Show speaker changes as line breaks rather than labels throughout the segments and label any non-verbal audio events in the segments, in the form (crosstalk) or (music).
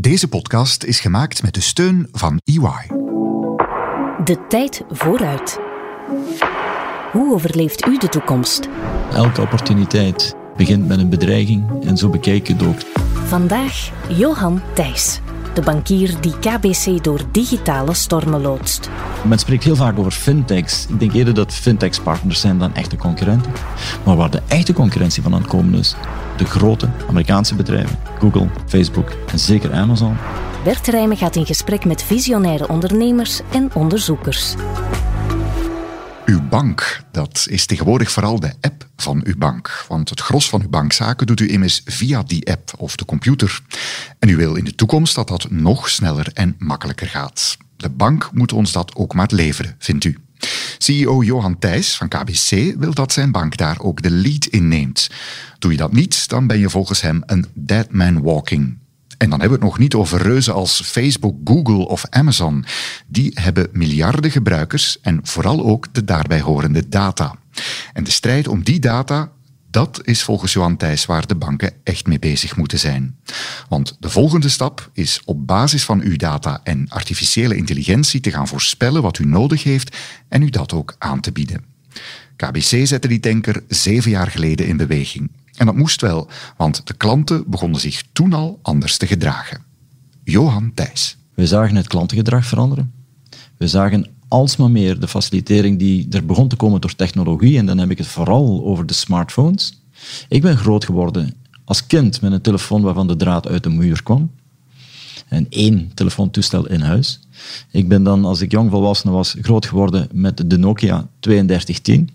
Deze podcast is gemaakt met de steun van EY.
De tijd vooruit. Hoe overleeft u de toekomst?
Elke opportuniteit begint met een bedreiging en zo bekijk je het ook.
Vandaag Johan Thijs, de bankier die KBC door digitale stormen loodst.
Men spreekt heel vaak over fintechs. Ik denk eerder dat fintechs partners zijn dan echte concurrenten. Maar waar de echte concurrentie van aan het komen is, de grote Amerikaanse bedrijven, Google, Facebook en zeker Amazon.
Bert Rijmen gaat in gesprek met visionaire ondernemers en onderzoekers.
Uw bank, dat is tegenwoordig vooral de app van uw bank. Want het gros van uw bankzaken doet u immers via die app of de computer. En u wil in de toekomst dat dat nog sneller en makkelijker gaat. De bank moet ons dat ook maar leveren, vindt u. CEO Johan Thijs van KBC wil dat zijn bank daar ook de lead in neemt. Doe je dat niet, dan ben je volgens hem een dead man walking. En dan hebben we het nog niet over reuzen als Facebook, Google of Amazon. Die hebben miljarden gebruikers en vooral ook de daarbij horende data. En de strijd om die data, dat is volgens Johan Thijs waar de banken echt mee bezig moeten zijn. Want de volgende stap is op basis van uw data en artificiële intelligentie te gaan voorspellen wat u nodig heeft en u dat ook aan te bieden. KBC zette die tanker zeven jaar geleden in beweging. En dat moest wel, want de klanten begonnen zich toen al anders te gedragen. Johan Thijs.
We zagen het klantengedrag veranderen. We zagen alsmaar meer de facilitering die er begon te komen door technologie. En dan heb ik het vooral over de smartphones. Ik ben groot geworden als kind met een telefoon waarvan de draad uit de muur kwam. En één telefoontoestel in huis. Ik ben dan, als ik jong volwassen was, groot geworden met de Nokia 3210.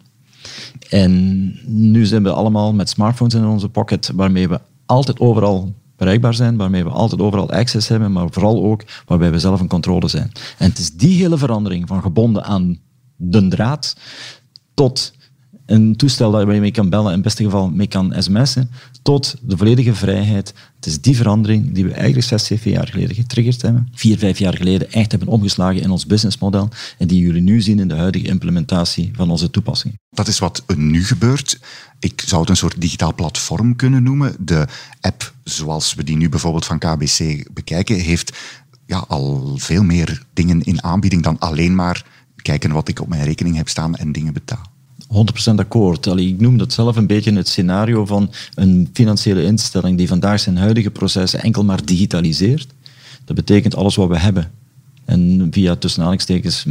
En nu zijn we allemaal met smartphones in onze pocket, waarmee we altijd overal bereikbaar zijn, waarmee we altijd overal access hebben, maar vooral ook waarbij we zelf een controle zijn. En het is die hele verandering van gebonden aan de draad tot een toestel waar je mee kan bellen, in het beste geval mee kan sms'en, tot de volledige vrijheid. Het is die verandering die we eigenlijk zes, zeven jaar geleden getriggerd hebben, vier, vijf jaar geleden echt hebben omgeslagen in ons businessmodel en die jullie nu zien in de huidige implementatie van onze toepassing.
Dat is wat er nu gebeurt. Ik zou het een soort digitaal platform kunnen noemen. De app, zoals we die nu bijvoorbeeld van KBC bekijken, heeft ja, al veel meer dingen in aanbieding dan alleen maar kijken wat ik op mijn rekening heb staan en dingen betaal.
100% akkoord. Allee, ik noem dat zelf een beetje het scenario van een financiële instelling die vandaag zijn huidige processen enkel maar digitaliseert. Dat betekent alles wat we hebben. En via tussen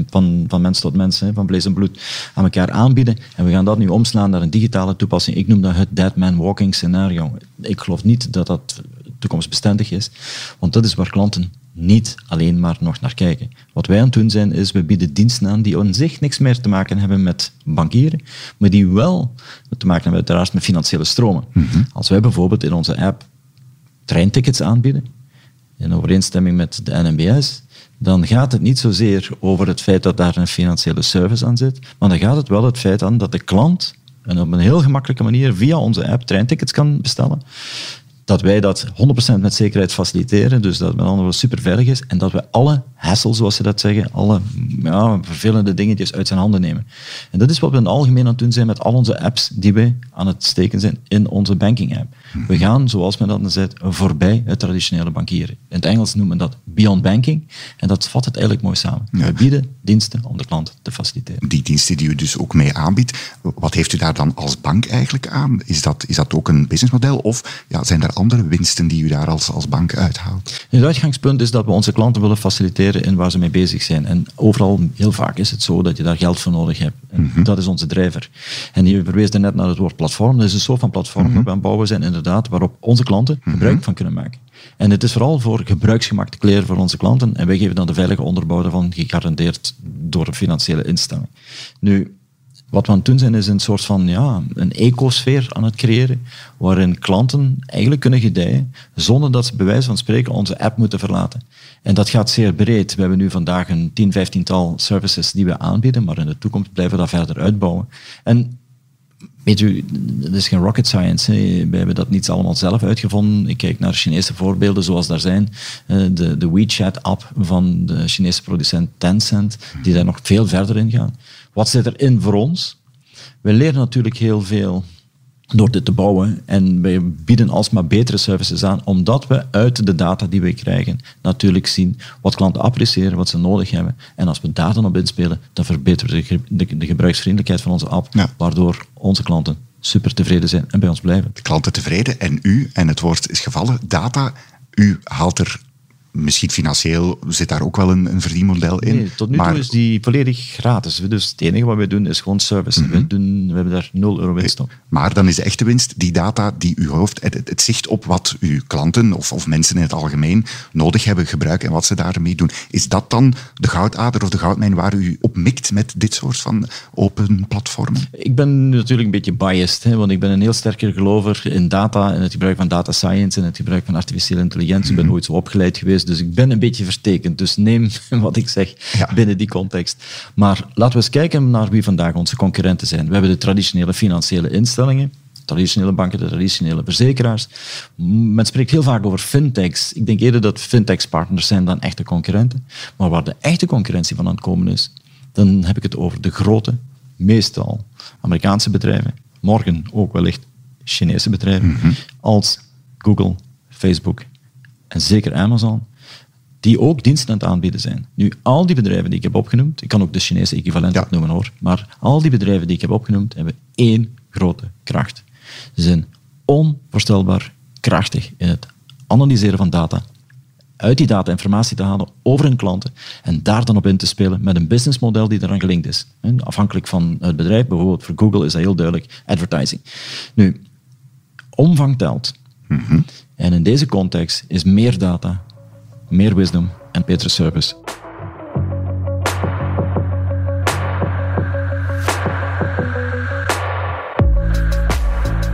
van, van mens tot mens, van vlees en bloed, aan elkaar aanbieden. En we gaan dat nu omslaan naar een digitale toepassing. Ik noem dat het dead man walking scenario. Ik geloof niet dat dat toekomstbestendig is, want dat is waar klanten niet alleen maar nog naar kijken. Wat wij aan het doen zijn, is we bieden diensten aan die aan zich niks meer te maken hebben met bankieren, maar die wel te maken hebben uiteraard met financiële stromen.
Mhm.
Als wij bijvoorbeeld in onze app treintickets aanbieden, in overeenstemming met de NMBS, dan gaat het niet zozeer over het feit dat daar een financiële service aan zit, maar dan gaat het wel het feit aan dat de klant en op een heel gemakkelijke manier via onze app treintickets kan bestellen dat wij dat 100% met zekerheid faciliteren, dus dat het met andere woorden super veilig is, en dat we alle hassle, zoals ze dat zeggen, alle ja, vervelende dingetjes uit zijn handen nemen. En dat is wat we in het algemeen aan het doen zijn met al onze apps die we aan het steken zijn in onze banking app. We gaan, zoals men dat zegt, voorbij het traditionele bankieren. In het Engels noemen we dat beyond banking, en dat vat het eigenlijk mooi samen. We bieden diensten om de klant te faciliteren.
Die diensten die u dus ook mee aanbiedt, wat heeft u daar dan als bank eigenlijk aan? Is dat, is dat ook een businessmodel of ja, zijn er andere winsten die u daar als, als bank uithaalt?
Het uitgangspunt is dat we onze klanten willen faciliteren in waar ze mee bezig zijn. En overal, heel vaak is het zo dat je daar geld voor nodig hebt. En
Mhm.
Dat is onze drijver. En je verwees net naar het woord platform. Dat is een soort van platform
Mhm.
dat we aan het bouwen zijn, inderdaad, waarop onze klanten gebruik van kunnen maken. En het is vooral voor gebruiksgemak te kleren voor onze klanten. En wij geven dan de veilige onderbouw daarvan, gegarandeerd door een financiële instelling. Nu, wat we aan het doen zijn, is een soort van ja, een ecosfeer aan het creëren, waarin klanten eigenlijk kunnen gedijen, zonder dat ze bij wijze van spreken onze app moeten verlaten. En dat gaat zeer breed. We hebben nu vandaag een 10, 15-tal services die we aanbieden, maar in de toekomst blijven we dat verder uitbouwen. En Weet u, dat is geen rocket science. We hebben dat niet allemaal zelf uitgevonden. Ik kijk naar Chinese voorbeelden zoals daar zijn. Eh, De, de WeChat-app van de Chinese producent Tencent, die daar nog veel verder in gaan. Wat zit erin voor ons? We leren natuurlijk heel veel door dit te bouwen. En wij bieden alsmaar betere services aan, omdat we uit de data die we krijgen natuurlijk zien wat klanten appreciëren, wat ze nodig hebben. En als we daar dan op inspelen, dan verbeteren we de, de, gebruiksvriendelijkheid van onze app, waardoor onze klanten super tevreden zijn en bij ons blijven.
De klanten tevreden en u, en het woord is gevallen, data, u haalt er misschien financieel zit daar ook wel een, een verdienmodel in.
Nee, tot nu toe is die volledig gratis. Dus het enige wat wij doen is gewoon service. we, mhm. doen, we hebben daar 0 euro winst op.
Maar dan is de echte winst die data die u hoofd, het, het, zicht op wat uw klanten of, of mensen in het algemeen nodig hebben, gebruiken en wat ze daarmee doen. Is dat dan de goudader of de goudmijn waar u op mikt met dit soort van open platformen?
Ik ben natuurlijk een beetje biased, hè, want ik ben een heel sterker gelover in data en het gebruik van data science en het gebruik van artificiële intelligentie. Ik ben mhm. ooit zo opgeleid geweest dus ik ben een beetje verstekend. Dus neem (laughs) wat ik zeg binnen die context. Maar laten we eens kijken naar wie vandaag onze concurrenten zijn. We hebben de traditionele financiële instellingen, traditionele banken, de traditionele verzekeraars. Men spreekt heel vaak over fintechs. Ik denk eerder dat fintechs partners zijn dan echte concurrenten. Maar waar de echte concurrentie van aan het komen is, dan heb ik het over de grote, meestal Amerikaanse bedrijven, morgen ook wellicht Chinese bedrijven, mhm. als Google, Facebook en zeker Amazon die ook diensten aan het aanbieden zijn. Nu, al die bedrijven die ik heb opgenoemd, ik kan ook de Chinese equivalent ja. opnoemen hoor, maar al die bedrijven die ik heb opgenoemd, hebben één grote kracht. Ze zijn onvoorstelbaar krachtig in het analyseren van data, uit die data informatie te halen over hun klanten en daar dan op in te spelen met een businessmodel die eraan gelinkt is. Afhankelijk van het bedrijf, bijvoorbeeld voor Google is dat heel duidelijk advertising. Nu, omvang telt. Mhm. En in deze context is meer data meer wisdom en betere service.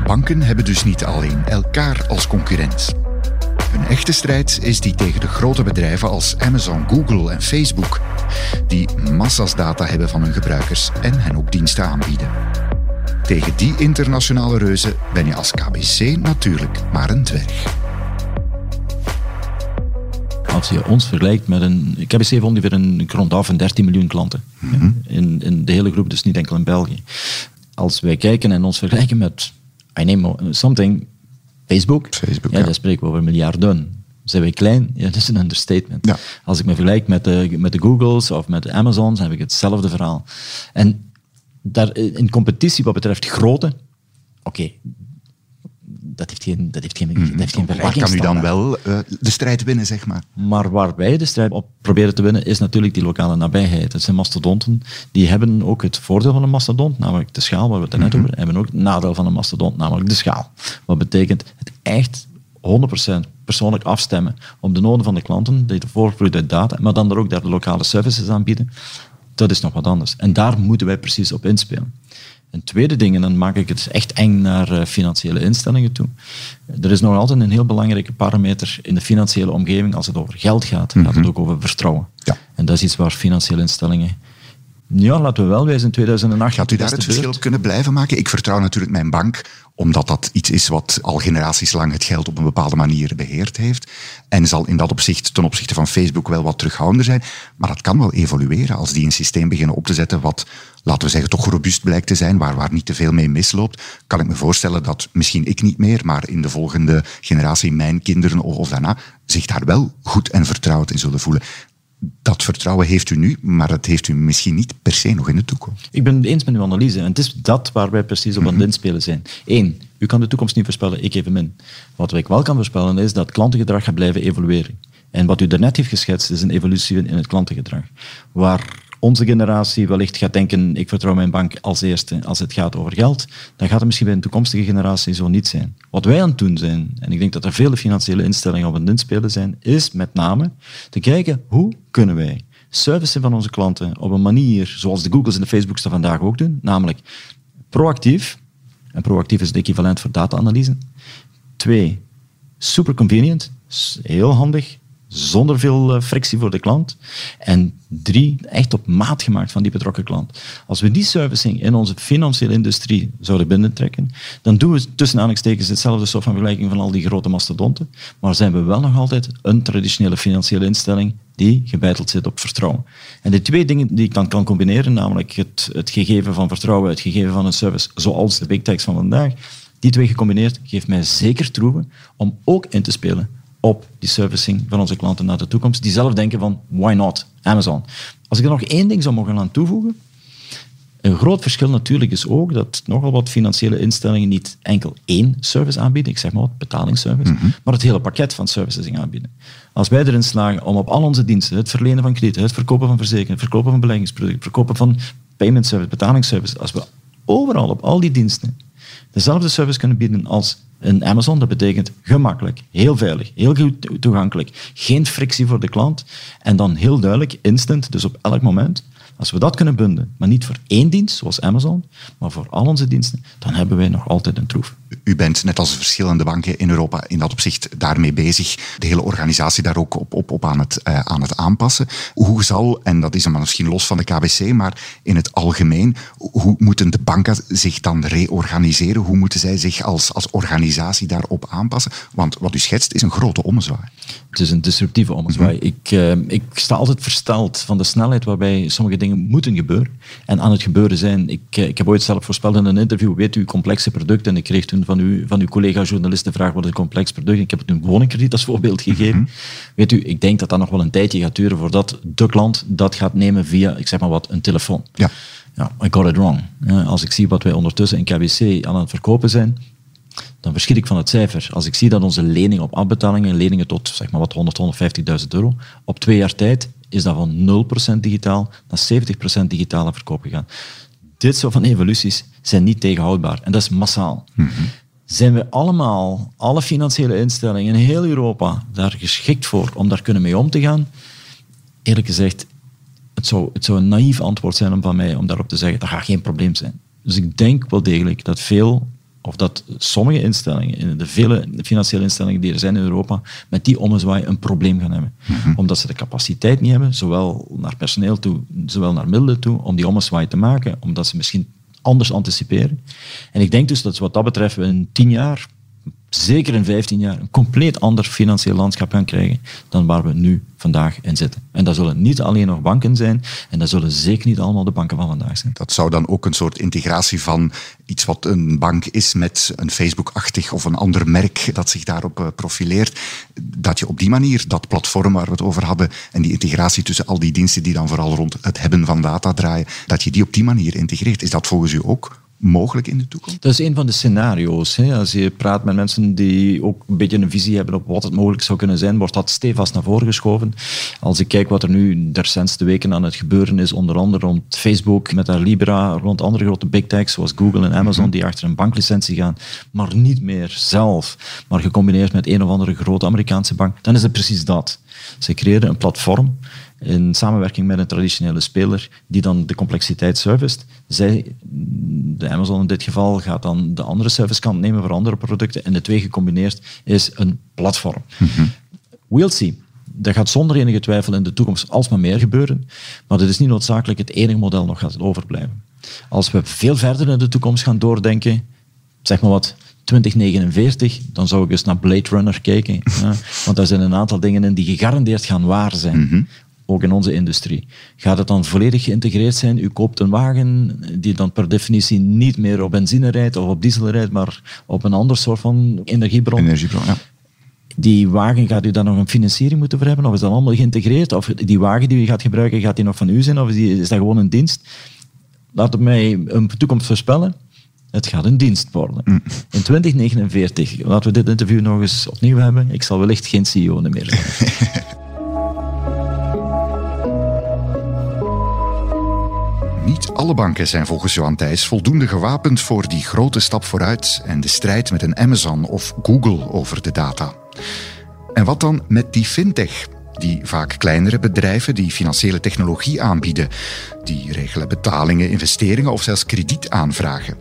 Banken hebben dus niet alleen elkaar als concurrent. Hun echte strijd is die tegen de grote bedrijven als Amazon, Google en Facebook, die massa's data hebben van hun gebruikers en hen ook diensten aanbieden. Tegen die internationale reuzen ben je als KBC natuurlijk maar een dwerg
als je ons vergelijkt met een... Ik heb eens ongeveer een grond af van 13 miljoen klanten. Mhm. in, in de hele groep, dus niet enkel in België. Als wij kijken en ons vergelijken met, I name something, Facebook,
Facebook
ja, daar spreken we over miljarden. Zijn wij klein? Ja, dat is een understatement. Ja. Als ik me vergelijk met de, met de Googles of met de Amazons, heb ik hetzelfde verhaal. En daar, in competitie wat betreft grootte, oké, dat heeft geen, dat heeft geen, mm dat heeft geen
Waar kan u dan wel uh, de strijd winnen, zeg maar?
Maar waar wij de strijd op proberen te winnen, is natuurlijk die lokale nabijheid. Het zijn mastodonten, die hebben ook het voordeel van een mastodont, namelijk de schaal, waar we het net mm over hebben, ook het nadeel van een mastodont, namelijk de schaal. Wat betekent het echt 100% persoonlijk afstemmen op de noden van de klanten, die voortvloeit uit data, maar dan er ook daar de lokale services aanbieden, dat is nog wat anders. En daar moeten wij precies op inspelen. Een tweede ding, en dan maak ik het echt eng naar eh, financiële instellingen toe. Er is nog altijd een heel belangrijke parameter in de financiële omgeving. Als het over geld gaat, gaat het mhm. ook over vertrouwen. Ja. En dat is iets waar financiële instellingen ja, laten we wel wijzen. In 2008
Gaat u daar het verschil kunnen blijven maken? Ik vertrouw natuurlijk mijn bank, omdat dat iets is wat al generaties lang het geld op een bepaalde manier beheerd heeft. En zal in dat opzicht ten opzichte van Facebook wel wat terughoudender zijn. Maar dat kan wel evolueren als die een systeem beginnen op te zetten wat, laten we zeggen, toch robuust blijkt te zijn, waar, waar niet te veel mee misloopt. Kan ik me voorstellen dat misschien ik niet meer, maar in de volgende generatie, mijn kinderen of, of daarna, zich daar wel goed en vertrouwd in zullen voelen dat vertrouwen heeft u nu, maar dat heeft u misschien niet per se nog in de toekomst.
Ik ben het eens met uw analyse. En het is dat waar wij precies op aan het mhm. inspelen zijn. Eén, u kan de toekomst niet voorspellen, ik evenmin. Wat ik wel kan voorspellen is dat klantengedrag gaat blijven evolueren. En wat u daarnet heeft geschetst is een evolutie in het klantengedrag. Waar onze generatie wellicht gaat denken, ik vertrouw mijn bank als eerste als het gaat over geld, dan gaat het misschien bij een toekomstige generatie zo niet zijn. Wat wij aan het doen zijn, en ik denk dat er vele financiële instellingen op het inspelen zijn, is met name te kijken hoe kunnen wij servicen van onze klanten op een manier zoals de Googles en de Facebooks dat vandaag ook doen, namelijk proactief, en proactief is het equivalent voor data-analyse. Twee, super convenient, heel handig, zonder veel eh, frictie voor de klant. En drie, echt op maat gemaakt van die betrokken klant. Als we die servicing in onze financiële industrie zouden binnentrekken, dan doen we tussen aanhalingstekens hetzelfde soort van vergelijking van al die grote mastodonten, maar zijn we wel nog altijd een traditionele financiële instelling die gebeiteld zit op vertrouwen. En de twee dingen die ik dan kan combineren, namelijk het, het gegeven van vertrouwen, het gegeven van een service zoals de big techs van vandaag, Die twee gecombineerd geeft mij zeker troeven om ook in te spelen op die servicing van onze klanten naar de toekomst, die zelf denken van, why not, Amazon. Als ik er nog één ding zou mogen aan toevoegen, een groot verschil natuurlijk is ook dat nogal wat financiële instellingen niet enkel één service aanbieden, ik zeg maar wat, betalingsservice,
Mhm.
maar het hele pakket van services aanbieden. Als wij erin slagen om op al onze diensten, het verlenen van kredieten, het verkopen van verzekeringen, het verkopen van beleggingsproducten, het verkopen van payment service, betalingsservice, als we overal op al die diensten dezelfde service kunnen bieden als een Amazon, dat betekent gemakkelijk, heel veilig, heel goed toegankelijk, geen frictie voor de klant en dan heel duidelijk, instant, dus op elk moment. Als we dat kunnen bundelen, maar niet voor één dienst, zoals Amazon, maar voor al onze diensten, dan hebben wij nog altijd een troef.
U bent net als verschillende banken in Europa in dat opzicht daarmee bezig. De hele organisatie daar ook op, op, op aan, het, eh, aan het aanpassen. Hoe zal, en dat is dan misschien los van de KBC, maar in het algemeen, hoe moeten de banken zich dan reorganiseren? Hoe moeten zij zich als, als organisatie daarop aanpassen? Want wat u schetst is een grote ommezwaai.
Het is een disruptieve ommezwaai. ik, eh, ik sta altijd versteld van de snelheid waarbij sommige dingen moeten gebeuren en aan het gebeuren zijn. Ik, eh, ik heb ooit zelf voorspeld in een interview, weet u, complexe producten. En ik kreeg toen van, u, van uw collega-journalist de vraag, wat is een complex product? Ik heb het een woningkrediet als voorbeeld gegeven. Weet u, ik denk dat dat nog wel een tijdje gaat duren voordat de klant dat gaat nemen via, ik zeg maar wat, een telefoon.
Ja.
Ja, I got it wrong. Eh, Als ik zie wat wij ondertussen in KBC aan het verkopen zijn, dan verschiet ik van het cijfer. Als ik zie dat onze leningen op afbetalingen, leningen tot zeg maar wat 100, 150.000 euro, op twee jaar tijd is dat van 0% digitaal naar 70% digitale verkoop gegaan. Dit soort van evoluties zijn niet tegenhoudbaar en dat is massaal. Zijn we allemaal, alle financiële instellingen in heel Europa, daar geschikt voor om daar kunnen mee om te gaan? Eerlijk gezegd, het zou, het zou een naïef antwoord zijn om van mij om daarop te zeggen, dat gaat geen probleem zijn. Dus ik denk wel degelijk dat veel, of dat sommige instellingen, de vele financiële instellingen die er zijn in Europa, met die ommezwaai een probleem gaan hebben. Omdat ze de capaciteit niet hebben, zowel naar personeel toe, zowel naar middelen toe, om die ommezwaai te maken, omdat ze misschien anders anticiperen. En ik denk dus dat wat dat betreft we in tien jaar, zeker in 15 jaar, een compleet ander financieel landschap gaan krijgen dan waar we nu vandaag in zitten. En dat zullen niet alleen nog banken zijn, en dat zullen zeker niet allemaal de banken van vandaag zijn.
Dat zou dan ook een soort integratie van iets wat een bank is met een Facebook-achtig of een ander merk dat zich daarop eh, profileert. Dat je op die manier dat platform waar we het over hadden en die integratie tussen al die diensten die dan vooral rond het hebben van data draaien, dat je die op die manier integreert. Is dat volgens u ook mogelijk in de toekomst?
Dat is een van de scenario's. Hè. Als je praat met mensen die ook een beetje een visie hebben op wat het mogelijk zou kunnen zijn, wordt dat stevast naar voren geschoven. Als ik kijk wat er nu de recentste weken aan het gebeuren is, onder andere rond Facebook met haar Libra, rond andere grote big techs zoals Google en Amazon, die achter een banklicentie gaan, maar niet meer zelf, maar gecombineerd met een of andere grote Amerikaanse bank, dan is het precies dat. Ze creëren een platform in samenwerking met een traditionele speler die dan de complexiteit serviced. Zij, de Amazon in dit geval, gaat dan de andere servicekant nemen voor andere producten en de twee gecombineerd is een platform. We'll see. Dat gaat zonder enige twijfel in de toekomst alsmaar meer gebeuren, maar het is niet noodzakelijk het enige model nog gaat overblijven. Als we veel verder in de toekomst gaan doordenken, zeg maar wat, 2049, dan zou ik eens naar Blade Runner kijken. (laughs) ja, want daar zijn een aantal dingen in die gegarandeerd gaan waar zijn. Ook in onze industrie. Gaat het dan volledig geïntegreerd zijn? U koopt een wagen die dan per definitie niet meer op benzine rijdt of op diesel rijdt, maar op een ander soort van energiebron.
Energiebron, ja.
Die wagen gaat u dan nog een financiering moeten voor hebben? Of is dat allemaal geïntegreerd? Of die wagen die u gaat gebruiken, gaat die nog van u zijn? Of is, die, is dat gewoon een dienst? Laat het mij een toekomst voorspellen. Het gaat een dienst worden. In 2049, laten we dit interview nog eens opnieuw hebben. Ik zal wellicht geen CEO meer zijn. (laughs)
Niet alle banken zijn volgens Johan Thijs voldoende gewapend voor die grote stap vooruit en de strijd met een Amazon of Google over de data. En wat dan met die fintech? Die vaak kleinere bedrijven die financiële technologie aanbieden, die regelen betalingen, investeringen of zelfs kredietaanvragen.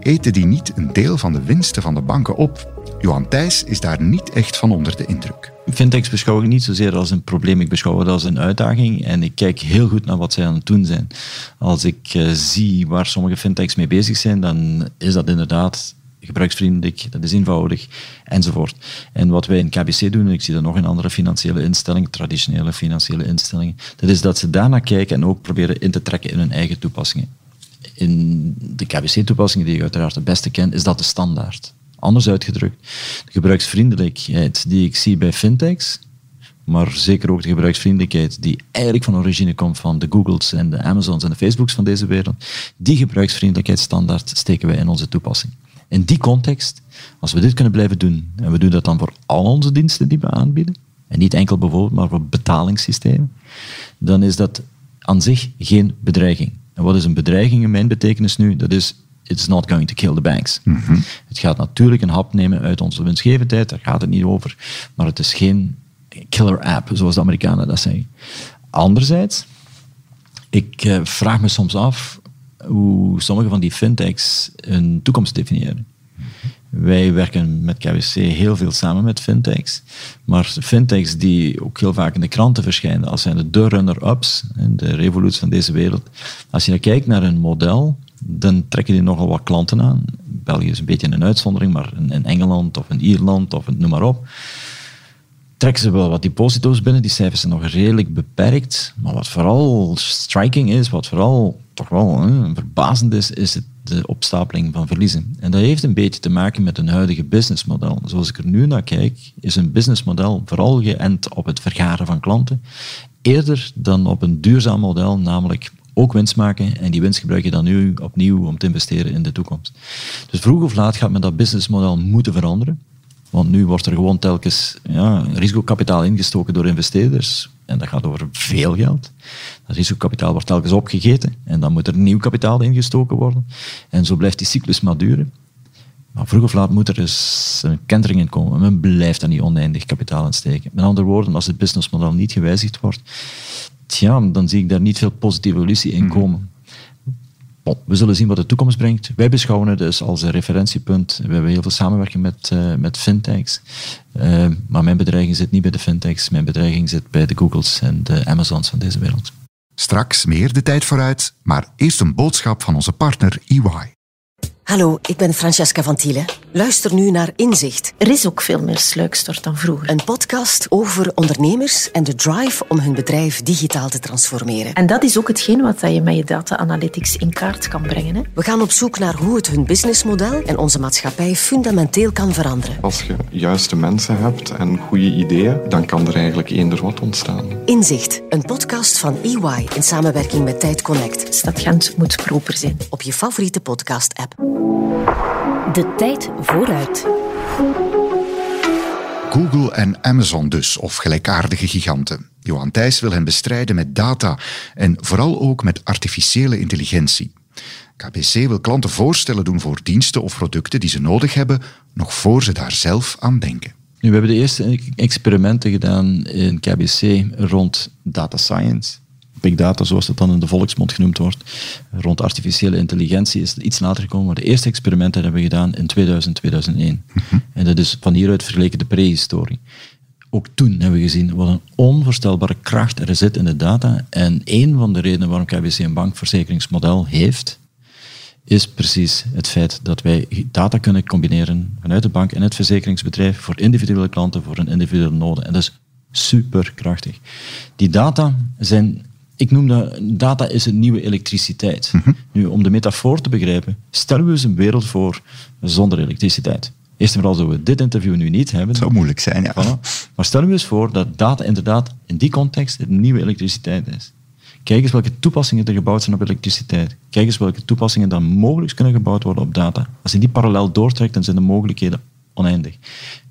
Eten die niet een deel van de winsten van de banken op? Johan Thijs is daar niet echt van onder de indruk.
Fintechs beschouw ik niet zozeer als een probleem, ik beschouw het als een uitdaging en ik kijk heel goed naar wat zij aan het doen zijn. Als ik uh, zie waar sommige fintechs mee bezig zijn, dan is dat inderdaad gebruiksvriendelijk, dat is eenvoudig, enzovoort. En wat wij in KBC doen, en ik zie dat nog in andere financiële instellingen, traditionele financiële instellingen, dat is dat ze daarnaar kijken en ook proberen in te trekken in hun eigen toepassingen. in de KBC-toepassingen die ik uiteraard het beste ken, is dat de standaard. Anders uitgedrukt, de gebruiksvriendelijkheid die ik zie bij fintechs, maar zeker ook de gebruiksvriendelijkheid die eigenlijk van origine komt van de Googles en de Amazons en de Facebooks van deze wereld, die gebruiksvriendelijkheidsstandaard steken wij in onze toepassing. In die context, als we dit kunnen blijven doen, en we doen dat dan voor al onze diensten die we aanbieden, en niet enkel bijvoorbeeld, maar voor betalingssystemen, dan is dat aan zich geen bedreiging. En wat is een bedreiging in mijn betekenis nu? Dat is, it's not going to kill the banks.
Mhm.
Het gaat natuurlijk een hap nemen uit onze winstgevendheid, daar gaat het niet over, maar het is geen killer app, zoals de Amerikanen dat zeggen. Anderzijds, ik eh, vraag me soms af hoe sommige van die fintechs hun toekomst definiëren. Wij werken met KWC heel veel samen met fintechs, maar fintechs die ook heel vaak in de kranten verschijnen, als zijn de runner-ups in de revolutie van deze wereld. Als je dan kijkt naar een model, dan trekken die nogal wat klanten aan. België is een beetje een uitzondering, maar in, Engeland of in Ierland of noem maar op, trekken ze wel wat deposito's binnen. Die cijfers zijn nog redelijk beperkt. Maar wat vooral striking is, wat vooral toch wel verbazend is, is de opstapeling van verliezen. En dat heeft een beetje te maken met een huidige businessmodel. Zoals ik er nu naar kijk, is een businessmodel vooral geënt op het vergaren van klanten, eerder dan op een duurzaam model, namelijk ook winst maken en die winst gebruik je dan nu opnieuw om te investeren in de toekomst. Dus vroeg of laat gaat men dat businessmodel moeten veranderen. Want nu wordt er gewoon telkens ja, risicokapitaal ingestoken door investeerders. En dat gaat over veel geld. Dat risicokapitaal wordt telkens opgegeten. En dan moet er nieuw kapitaal ingestoken worden. En zo blijft die cyclus maar duren. Maar vroeg of laat moet er dus een kentering in komen. Men blijft daar niet oneindig kapitaal in steken. Met andere woorden, als het businessmodel niet gewijzigd wordt, tja, dan zie ik daar niet veel positieve evolutie in komen. Bon, we zullen zien wat de toekomst brengt. Wij beschouwen het dus als een referentiepunt. We hebben heel veel samenwerking met, uh, met fintechs. Uh, maar mijn bedreiging zit niet bij de fintechs. Mijn bedreiging zit bij de Googles en de Amazons van deze wereld.
Straks meer de tijd vooruit, maar eerst een boodschap van onze partner EY.
Hallo, ik ben Francesca van Thielen. Luister nu naar Inzicht.
Er is ook veel meer sluikstort dan vroeger.
Een podcast over ondernemers en de drive om hun bedrijf digitaal te transformeren.
En dat is ook hetgeen wat je met je data analytics in kaart kan brengen. Hè?
We gaan op zoek naar hoe het hun businessmodel en onze maatschappij fundamenteel kan veranderen.
Als je juiste mensen hebt en goede ideeën, dan kan er eigenlijk eender wat ontstaan.
Inzicht, een podcast van EY in samenwerking met Tijd Connect.
Stad Gent moet proper zijn.
Op je favoriete podcast-app.
De tijd vooruit.
Google en Amazon dus, of gelijkaardige giganten. Johan Thijs wil hen bestrijden met data en vooral ook met artificiële intelligentie. KBC wil klanten voorstellen doen voor diensten of producten die ze nodig hebben, nog voor ze daar zelf aan denken.
Nu, we hebben de eerste experimenten gedaan in KBC rond data science big data, zoals het dan in de volksmond genoemd wordt, rond artificiële intelligentie is iets later gekomen. Maar de eerste experimenten hebben we gedaan in 2000, 2001. En dat is van hieruit vergeleken de prehistorie. Ook toen hebben we gezien wat een onvoorstelbare kracht er zit in de data. En een van de redenen waarom KBC een bankverzekeringsmodel heeft, is precies het feit dat wij data kunnen combineren vanuit de bank en het verzekeringsbedrijf voor individuele klanten, voor een individuele noden. En dat is superkrachtig. Die data zijn ik noem dat data is een nieuwe elektriciteit. Nu, om de metafoor te begrijpen, stellen we eens een wereld voor zonder elektriciteit. Eerst en vooral zullen we dit interview nu niet hebben.
Het zou moeilijk zijn, ja.
Maar stellen we eens voor dat data inderdaad in die context een nieuwe elektriciteit is. Kijk eens welke toepassingen er gebouwd zijn op elektriciteit. Kijk eens welke toepassingen dan mogelijk kunnen gebouwd worden op data. Als je die parallel doortrekt, dan zijn de mogelijkheden oneindig.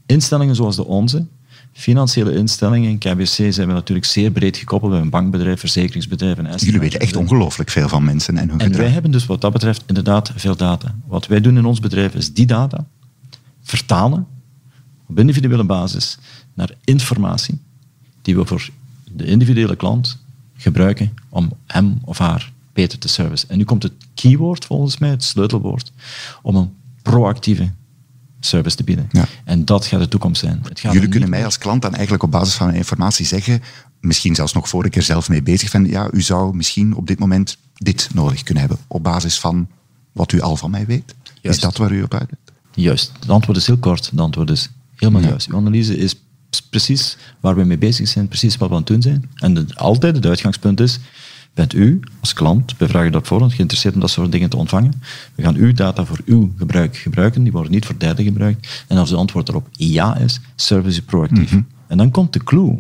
Instellingen zoals de onze, Financiële instellingen in KBC zijn we natuurlijk zeer breed gekoppeld bij een bankbedrijf, verzekeringsbedrijf en
Jullie weten echt ongelooflijk veel van mensen en hun
En wij hebben dus wat dat betreft inderdaad veel data. Wat wij doen in ons bedrijf is die data vertalen op individuele basis naar informatie die we voor de individuele klant gebruiken om hem of haar beter te servicen. En nu komt het keyword volgens mij, het sleutelwoord, om een proactieve service te bieden.
Ja.
En dat gaat de toekomst zijn. Het gaat
Jullie kunnen mij als klant dan eigenlijk op basis van informatie zeggen, misschien zelfs nog voor ik er zelf mee bezig ben, ja, u zou misschien op dit moment dit nodig kunnen hebben, op basis van wat u al van mij weet. Is dat waar u op uit bent?
Juist. Het antwoord is heel kort. Het antwoord is helemaal juist. Uw analyse is precies waar we mee bezig zijn, precies wat we aan het doen zijn. En altijd het uitgangspunt is, Bent u als klant, we vragen dat voor, geïnteresseerd om dat soort dingen te ontvangen? We gaan uw data voor uw gebruik gebruiken, die worden niet voor derden gebruikt. En als het antwoord erop ja is, service je proactief.
Mhm.
En dan komt de clue.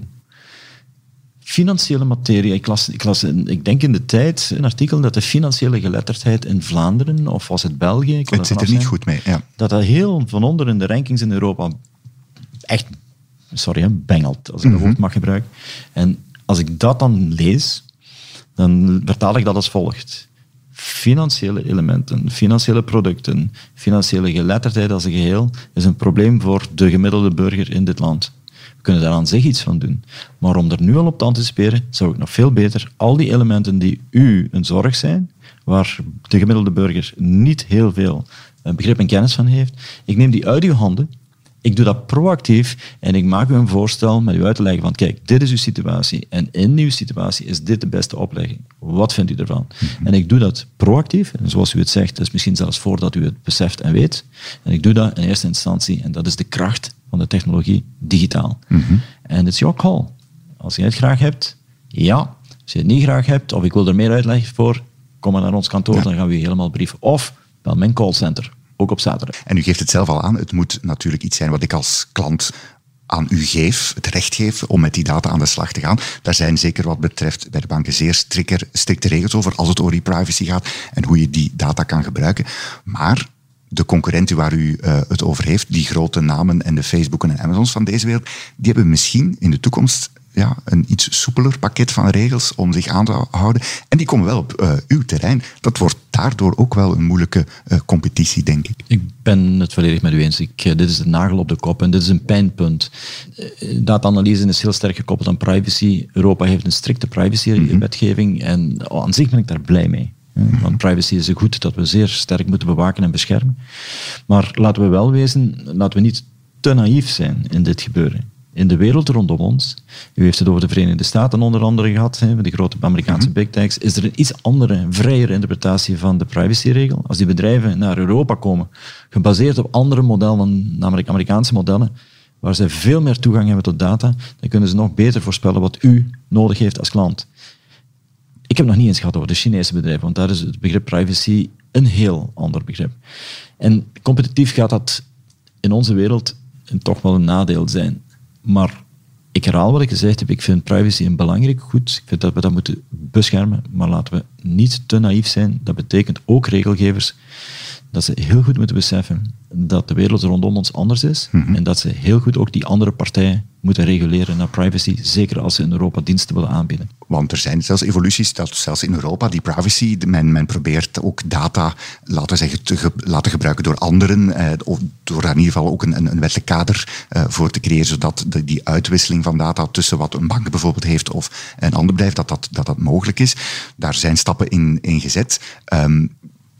Financiële materie. Ik, las, ik, las, ik denk in de tijd een artikel dat de financiële geletterdheid in Vlaanderen, of was het België? Ik
Het zit er niet goed mee. Ja.
Dat dat heel van onder in de rankings in Europa echt, sorry, hè, bengelt, als ik dat woord mag gebruiken. En als ik dat dan lees, dan vertaal ik dat als volgt. Financiële elementen, financiële producten, financiële geletterdheid als een geheel is een probleem voor de gemiddelde burger in dit land. We kunnen daar aan zich iets van doen. Maar om er nu al op te anticiperen, zou ik nog veel beter al die elementen die u een zorg zijn, waar de gemiddelde burger niet heel veel eh, begrip en kennis van heeft, ik neem die uit uw handen, ik doe dat proactief en ik maak u een voorstel met u uit te leggen van kijk, dit is uw situatie en in uw situatie is dit de beste oplegging. Wat vindt u ervan? En ik doe dat proactief en zoals u het zegt, dus misschien zelfs voordat u het beseft en weet. En ik doe dat in eerste instantie en dat is de kracht van de technologie digitaal. En het is your call. Als je het graag hebt, ja. Als je het niet graag hebt of ik wil er meer uitleg voor, kom maar naar ons kantoor, dan gaan we je helemaal brieven. Of bel mijn callcenter, ook op zaterdag.
En u geeft het zelf al aan, het moet natuurlijk iets zijn wat ik als klant aan u geef, het recht geef om met die data aan de slag te gaan. Daar zijn zeker wat betreft bij de banken zeer strikker, strikte regels over als het over e-privacy gaat en hoe je die data kan gebruiken. Maar de concurrenten waar u uh, het over heeft, die grote namen en de Facebook en Amazons van deze wereld, die hebben misschien in de toekomst ja, een iets soepeler pakket van regels om zich aan te houden. En die komen wel op uh, uw terrein. Dat wordt daardoor ook wel een moeilijke uh, competitie, denk ik.
Ik ben het volledig met u eens. Ik, uh, dit is de nagel op de kop en dit is een pijnpunt. Data-analyse is heel sterk gekoppeld aan privacy. Europa heeft een strikte privacy-wetgeving mm -hmm. en oh, aan zich ben ik daar blij mee. Want privacy is een goed dat we zeer sterk moeten bewaken en beschermen. Maar laten we wel wezen, laten we niet te naïef zijn in dit gebeuren in de wereld rondom ons, u heeft het over de Verenigde Staten onder andere gehad, hè, de grote Amerikaanse big techs, is er een iets andere, vrijere interpretatie van de privacyregel. Als die bedrijven naar Europa komen, gebaseerd op andere modellen, namelijk Amerikaanse modellen, waar ze veel meer toegang hebben tot data, dan kunnen ze nog beter voorspellen wat u nodig heeft als klant. Ik heb nog niet eens gehad over de Chinese bedrijven, want daar is het begrip privacy een heel ander begrip. En competitief gaat dat in onze wereld toch wel een nadeel zijn. Maar ik herhaal wat ik gezegd heb. Ik vind privacy een belangrijk goed. Ik vind dat we dat moeten beschermen. Maar laten we niet te naïef zijn. Dat betekent ook regelgevers dat ze heel goed moeten beseffen dat de wereld rondom ons anders is. Mm -hmm. En dat ze heel goed ook die andere partijen moeten reguleren naar privacy. Zeker als ze in Europa diensten willen aanbieden.
Want er zijn zelfs evoluties, dat zelfs in Europa, die privacy, men, men probeert ook data, laten we zeggen, te ge, laten gebruiken door anderen. Eh, of door daar in ieder geval ook een, een, een wettelijk kader eh, voor te creëren, zodat de, die uitwisseling van data tussen wat een bank bijvoorbeeld heeft of een ander bedrijf, dat dat, dat, dat mogelijk is. Daar zijn stappen in, in gezet. Um,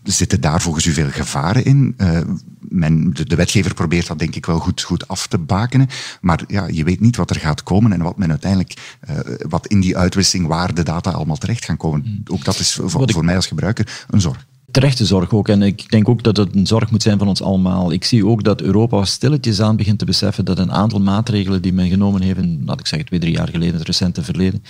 Zitten daar volgens u veel gevaren in? Uh, men, de, de, wetgever probeert dat denk ik wel goed, goed af te bakenen. Maar ja, je weet niet wat er gaat komen en wat men uiteindelijk, uh, wat in die uitwisseling, waar de data allemaal terecht gaan komen. Mm. Ook dat is voor, voor mij als gebruiker een zorg.
Terechte zorg ook. En ik denk ook dat het een zorg moet zijn van ons allemaal. Ik zie ook dat Europa stilletjes aan begint te beseffen dat een aantal maatregelen die men genomen heeft, in, laat ik zeggen, twee, drie jaar geleden, het recente verleden,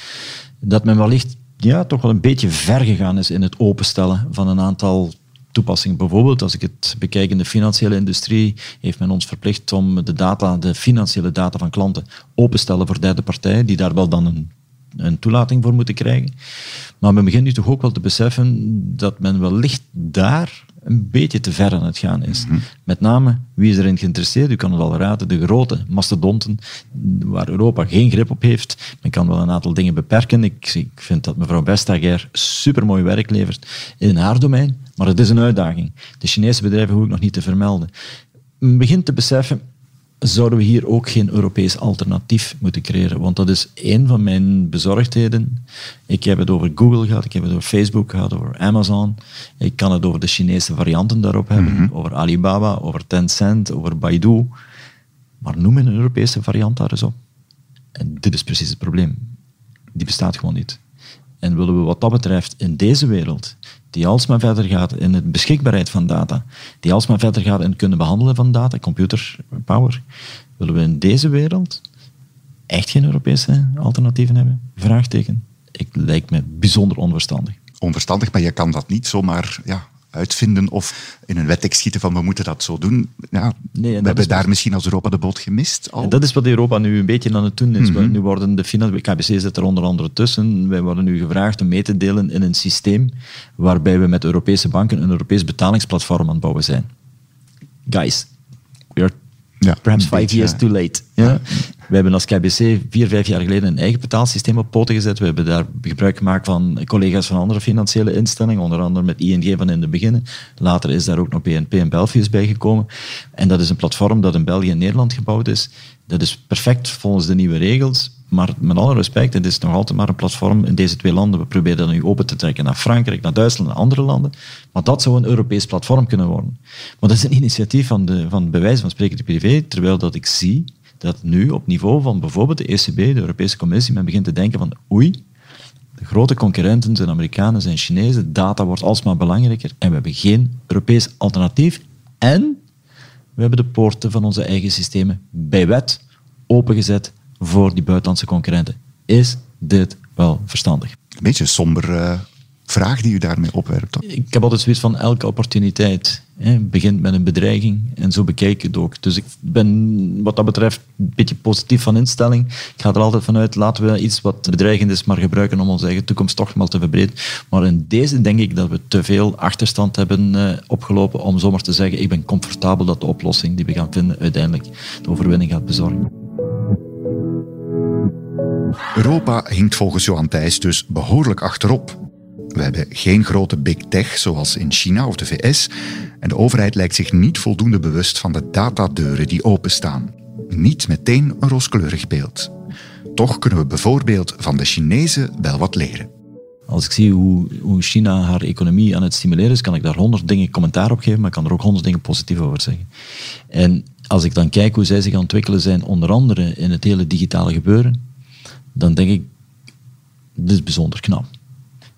dat men wellicht ja, toch wel een beetje ver gegaan is in het openstellen van een aantal toepassing. Bijvoorbeeld, als ik het bekijk in de financiële industrie, heeft men ons verplicht om de data, de financiële data van klanten openstellen voor derde partijen, die daar wel dan een, een toelating voor moeten krijgen. Maar men begint nu toch ook wel te beseffen dat men wellicht daar een beetje te ver aan het gaan is. Mm -hmm. Met name, wie is erin geïnteresseerd? U kan het al raden, de grote mastodonten, waar Europa geen grip op heeft. Men kan wel een aantal dingen beperken. Ik, ik vind dat mevrouw Vestager supermooi werk levert in haar domein, maar het is een uitdaging. De Chinese bedrijven hoef ik nog niet te vermelden. Men begint te beseffen, zouden we hier ook geen Europees alternatief moeten creëren? Want dat is één van mijn bezorgdheden. Ik heb het over Google gehad, ik heb het over Facebook gehad, over Amazon. Ik kan het over de Chinese varianten daarop hebben, mm -hmm. over Alibaba, over Tencent, over Baidu. Maar noem een Europese variant daar eens op. En dit is precies het probleem. Die bestaat gewoon niet. En willen we wat dat betreft in deze wereld, die alsmaar verder gaat in de beschikbaarheid van data, die alsmaar verder gaat in het kunnen behandelen van data, computer power, willen we in deze wereld echt geen Europese alternatieven hebben? Vraagteken. ik, lijkt me bijzonder onverstandig.
Onverstandig, maar je kan dat niet zomaar ja, uitvinden of in een wettekst schieten van we moeten dat zo doen. Ja, we hebben daar misschien als Europa de boot gemist. Al.
dat is wat Europa nu een beetje aan het doen is. Mhm. Nu worden de financiële KBC zit er onder andere tussen. Wij worden nu gevraagd om mee te delen in een systeem waarbij we met Europese banken een Europees betalingsplatform aan het bouwen zijn. Guys, ja, perhaps five years too late. Ja? We hebben als KBC vier, vijf jaar geleden een eigen betaalsysteem op poten gezet. We hebben daar gebruik gemaakt van collega's van andere financiële instellingen, onder andere met ING van in het begin. Later is daar ook nog BNP en Belfius bijgekomen. En dat is een platform dat in België en Nederland gebouwd is. Dat is perfect volgens de nieuwe regels. Maar met alle respect, het is nog altijd maar een platform in deze twee landen. We proberen dat nu open te trekken naar Frankrijk, naar Duitsland en andere landen. Maar dat zou een Europees platform kunnen worden. Maar dat is een initiatief van, de, van bewijs van spreken privé, terwijl dat ik zie dat nu op niveau van bijvoorbeeld de ECB, de Europese Commissie, men begint te denken van oei, de grote concurrenten zijn Amerikanen, zijn Chinezen, data wordt alsmaar belangrijker en we hebben geen Europees alternatief. En we hebben de poorten van onze eigen systemen bij wet opengezet voor die buitenlandse concurrenten. Is dit wel verstandig?
Een beetje somber uh, vraag die u daarmee opwerpt.
Ik heb altijd zoiets van elke opportuniteit hè, begint met een bedreiging en zo bekijk ik het ook. Dus ik ben wat dat betreft een beetje positief van instelling. Ik ga er altijd vanuit, laten we iets wat bedreigend is maar gebruiken om onze eigen toekomst toch maar te verbreden. Maar in deze denk ik dat we te veel achterstand hebben uh, opgelopen om zomaar te zeggen, ik ben comfortabel dat de oplossing die we gaan vinden uiteindelijk de overwinning gaat bezorgen.
Europa hinkt volgens Johan Thijs dus behoorlijk achterop. We hebben geen grote big tech zoals in China of de VS en de overheid lijkt zich niet voldoende bewust van de datadeuren die openstaan. Niet meteen een rooskleurig beeld. Toch kunnen we bijvoorbeeld van de Chinezen wel wat leren.
Als ik zie hoe, China haar economie aan het stimuleren is, kan ik daar honderd dingen commentaar op geven, maar ik kan er ook honderd dingen positief over zeggen. En als ik dan kijk hoe zij zich aan ontwikkelen zijn, onder andere in het hele digitale gebeuren, dan denk ik, dit is bijzonder knap.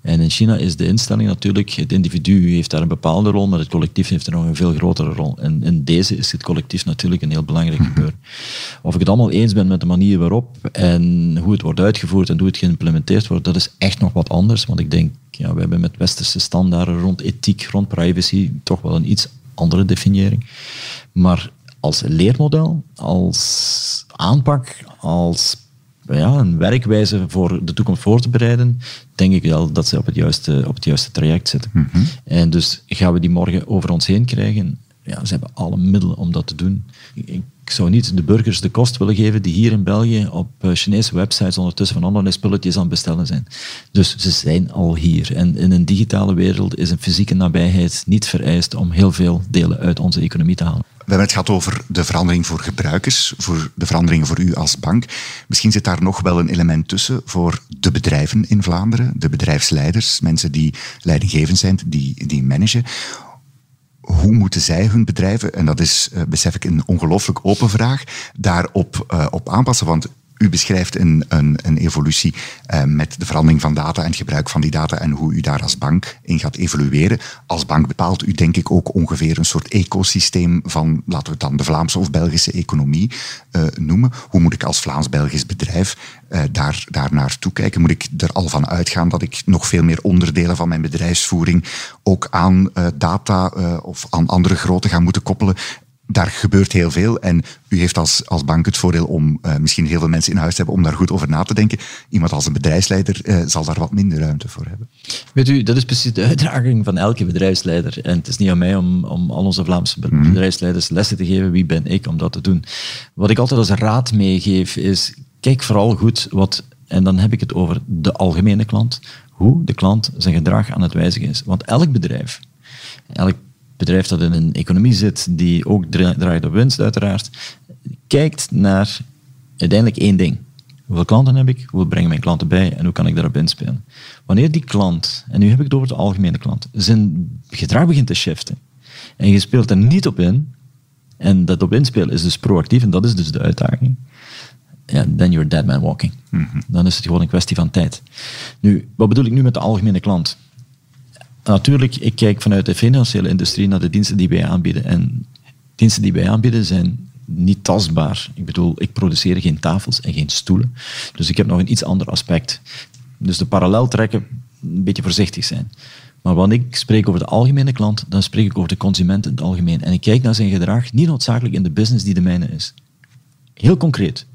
En in China is de instelling natuurlijk, het individu heeft daar een bepaalde rol, maar het collectief heeft er nog een veel grotere rol. En in deze is het collectief natuurlijk een heel belangrijk mhm. gebeuren. Of ik het allemaal eens ben met de manier waarop en hoe het wordt uitgevoerd en hoe het geïmplementeerd wordt, dat is echt nog wat anders. Want ik denk, ja, we hebben met westerse standaarden rond ethiek, rond privacy, toch wel een iets andere definiëring. Maar als leermodel, als aanpak, als ja, een werkwijze voor de toekomst voor te bereiden, denk ik wel dat ze op het juiste, op het juiste traject zitten. Mhm. En dus gaan we die morgen over ons heen krijgen. Ja, ze hebben alle middelen om dat te doen. Ik zou niet de burgers de kost willen geven die hier in België op eh, Chinese websites ondertussen van allerlei spulletjes aan het bestellen zijn. Dus ze zijn al hier. En in een digitale wereld is een fysieke nabijheid niet vereist om heel veel delen uit onze economie te halen.
Hebben het gehad over de verandering voor gebruikers, voor de veranderingen voor u als bank. Misschien zit daar nog wel een element tussen voor de bedrijven in Vlaanderen, de bedrijfsleiders, mensen die leidinggevend zijn, die, die managen. Hoe moeten zij hun bedrijven, en dat is, uh, besef ik, een ongelooflijk open vraag, daarop uh, op aanpassen? Want u beschrijft een, een, een evolutie uh, met de verandering van data en het gebruik van die data en hoe u daar als bank in gaat evolueren. Als bank bepaalt u denk ik ook ongeveer een soort ecosysteem van, laten we het dan de Vlaamse of Belgische economie uh, noemen. Hoe moet ik als Vlaams-Belgisch bedrijf uh, daar, daar naartoe kijken? Moet ik er al van uitgaan dat ik nog veel meer onderdelen van mijn bedrijfsvoering ook aan data of aan andere grootte ga moeten koppelen? Daar gebeurt heel veel. En u heeft als, als bank het voordeel om uh, misschien heel veel mensen in huis te hebben om daar goed over na te denken. Iemand als een bedrijfsleider uh, zal daar wat minder ruimte voor hebben.
Weet u, dat is precies de uitdaging van elke bedrijfsleider. En het is niet aan mij om, om al onze Vlaamse mhm. bedrijfsleiders lessen te geven. Wie ben ik om dat te doen? Wat ik altijd als raad meegeef is, kijk vooral goed wat, en dan heb ik het over de algemene klant, hoe de klant zijn gedrag aan het wijzigen is. Want elk bedrijf, elk bedrijf dat in een economie zit die ook draait op winst uiteraard, kijkt naar uiteindelijk één ding. Hoeveel klanten heb ik? Hoe brengen mijn klanten bij? En hoe kan ik daarop inspelen? Wanneer die klant, en nu heb ik het over de algemene klant, zijn gedrag begint te shiften en je speelt er niet op in, en dat op inspelen is dus proactief, en dat is dus de uitdaging, ja, then you're dead man walking. Mhm. Dan is het gewoon een kwestie van tijd. Nu, wat bedoel ik nu met de algemene klant? Natuurlijk, ik kijk vanuit de financiële industrie naar de diensten die wij aanbieden. En diensten die wij aanbieden zijn niet tastbaar. Ik bedoel, ik produceer geen tafels en geen stoelen. Dus ik heb nog een iets ander aspect. Dus de parallel trekken, een beetje voorzichtig zijn. Maar wanneer ik spreek over de algemene klant, dan spreek ik over de consument in het algemeen. En ik kijk naar zijn gedrag, niet noodzakelijk in de business die de mijne is. Heel concreet.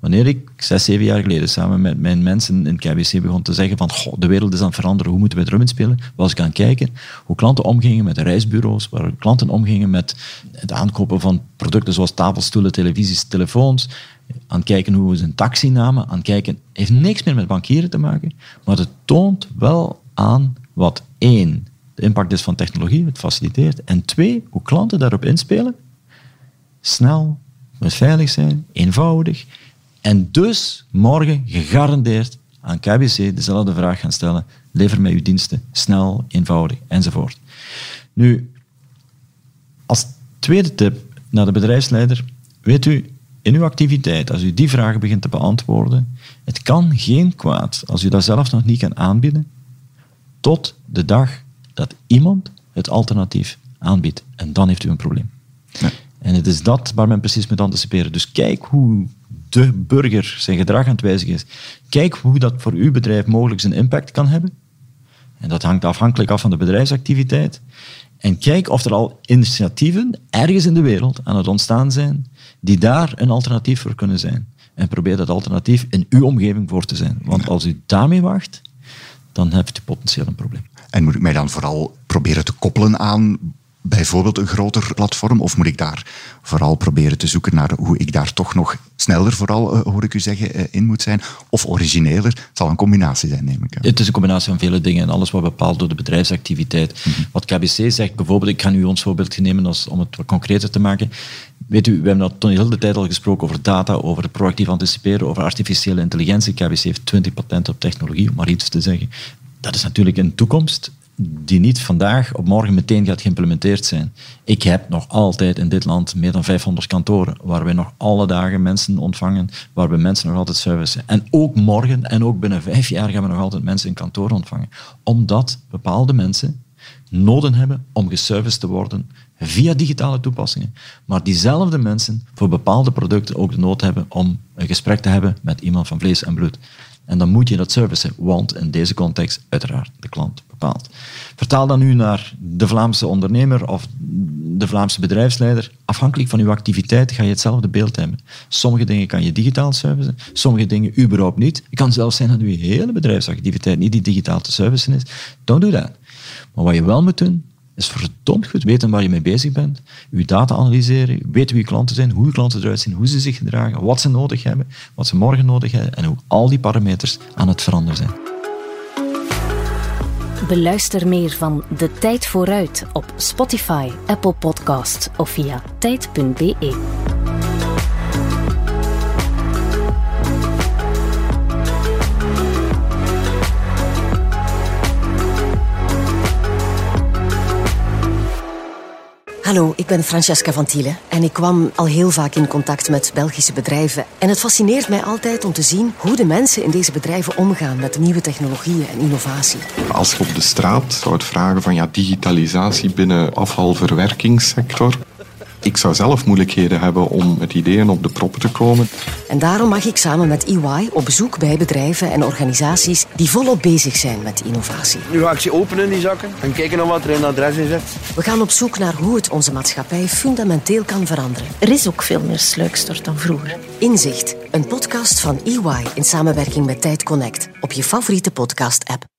Wanneer ik zes, zeven jaar geleden samen met mijn mensen in KBC begon te zeggen van de wereld is aan het veranderen, hoe moeten we drum spelen, was ik aan het kijken hoe klanten omgingen met reisbureaus, waar klanten omgingen met het aankopen van producten zoals tafelstoelen, televisies, telefoons, aan het kijken hoe ze een taxi namen, aan het kijken, heeft niks meer met bankieren te maken, maar het toont wel aan wat één, de impact is van technologie, het faciliteert, en twee, hoe klanten daarop inspelen, snel, moet veilig zijn, eenvoudig, en dus morgen gegarandeerd aan KBC dezelfde vraag gaan stellen. Lever mij uw diensten snel, eenvoudig enzovoort. Nu, als tweede tip naar de bedrijfsleider. Weet u, in uw activiteit, als u die vragen begint te beantwoorden, het kan geen kwaad als u dat zelf nog niet kan aanbieden, tot de dag dat iemand het alternatief aanbiedt. En dan heeft u een probleem. En het is dat waar men precies moet anticiperen. Dus kijk hoe de burger zijn gedrag aan het wijzigen is. Kijk hoe dat voor uw bedrijf mogelijk zijn impact kan hebben. En dat hangt afhankelijk af van de bedrijfsactiviteit. En kijk of er al initiatieven ergens in de wereld aan het ontstaan zijn die daar een alternatief voor kunnen zijn. En probeer dat alternatief in uw omgeving voor te zijn. Want als u daarmee wacht, dan hebt u potentieel een probleem.
En moet ik mij dan vooral proberen te koppelen aan bijvoorbeeld een groter platform? Of moet ik daar vooral proberen te zoeken naar hoe ik daar toch nog sneller, vooral uh, hoor ik u zeggen, uh, in moet zijn? Of origineler? Het zal een combinatie zijn, neem ik aan.
Het is een combinatie van vele dingen en alles wordt bepaald door de bedrijfsactiviteit. Mm -hmm. Wat KBC zegt, bijvoorbeeld, ik ga nu ons voorbeeld nemen als, om het wat concreter te maken. Weet u, we hebben dat de hele tijd al gesproken over data, over proactief anticiperen, over artificiële intelligentie. KBC heeft 20 patenten op technologie, om maar iets te zeggen. Dat is natuurlijk een toekomst die niet vandaag op morgen meteen gaat geïmplementeerd zijn. Ik heb nog altijd in dit land meer dan 500 kantoren, waar we nog alle dagen mensen ontvangen, waar we mensen nog altijd servicen. En ook morgen en ook binnen vijf jaar gaan we nog altijd mensen in kantoor ontvangen. Omdat bepaalde mensen noden hebben om geserviced te worden via digitale toepassingen. Maar diezelfde mensen voor bepaalde producten ook de nood hebben om een gesprek te hebben met iemand van vlees en bloed. En dan moet je dat servicen, want in deze context uiteraard de klant bepaalt. Vertaal dat nu naar de Vlaamse ondernemer of de Vlaamse bedrijfsleider. Afhankelijk van uw activiteit ga je hetzelfde beeld hebben. Sommige dingen kan je digitaal servicen, sommige dingen überhaupt niet. Het kan zelfs zijn dat uw hele bedrijfsactiviteit niet die digitaal te servicen is. Don't do that. Maar wat je wel moet doen, is verdomd goed weten waar je mee bezig bent. Je data analyseren, weten wie je klanten zijn, hoe je klanten eruit zien, hoe ze zich gedragen, wat ze nodig hebben, wat ze morgen nodig hebben en hoe al die parameters aan het veranderen zijn.
Beluister meer van De Tijd Vooruit op Spotify, Apple Podcasts of via tijd.be.
Hallo, ik ben Francesca van Thiele en ik kwam al heel vaak in contact met Belgische bedrijven. En het fascineert mij altijd om te zien hoe de mensen in deze bedrijven omgaan met nieuwe technologieën en innovatie.
Als je op de straat zou het vragen van ja, digitalisatie binnen afvalverwerkingssector, ik zou zelf moeilijkheden hebben om met ideeën op de proppen te komen.
En daarom mag ik samen met EY op bezoek bij bedrijven en organisaties die volop bezig zijn met innovatie.
Nu ga ik ze openen, die zakken, en kijken naar wat er in het adres in zit.
We gaan op zoek naar hoe het onze maatschappij fundamenteel kan veranderen.
Er is ook veel meer sluikstort dan vroeger.
Inzicht, een podcast van EY in samenwerking met Tijd Connect op je favoriete podcast-app.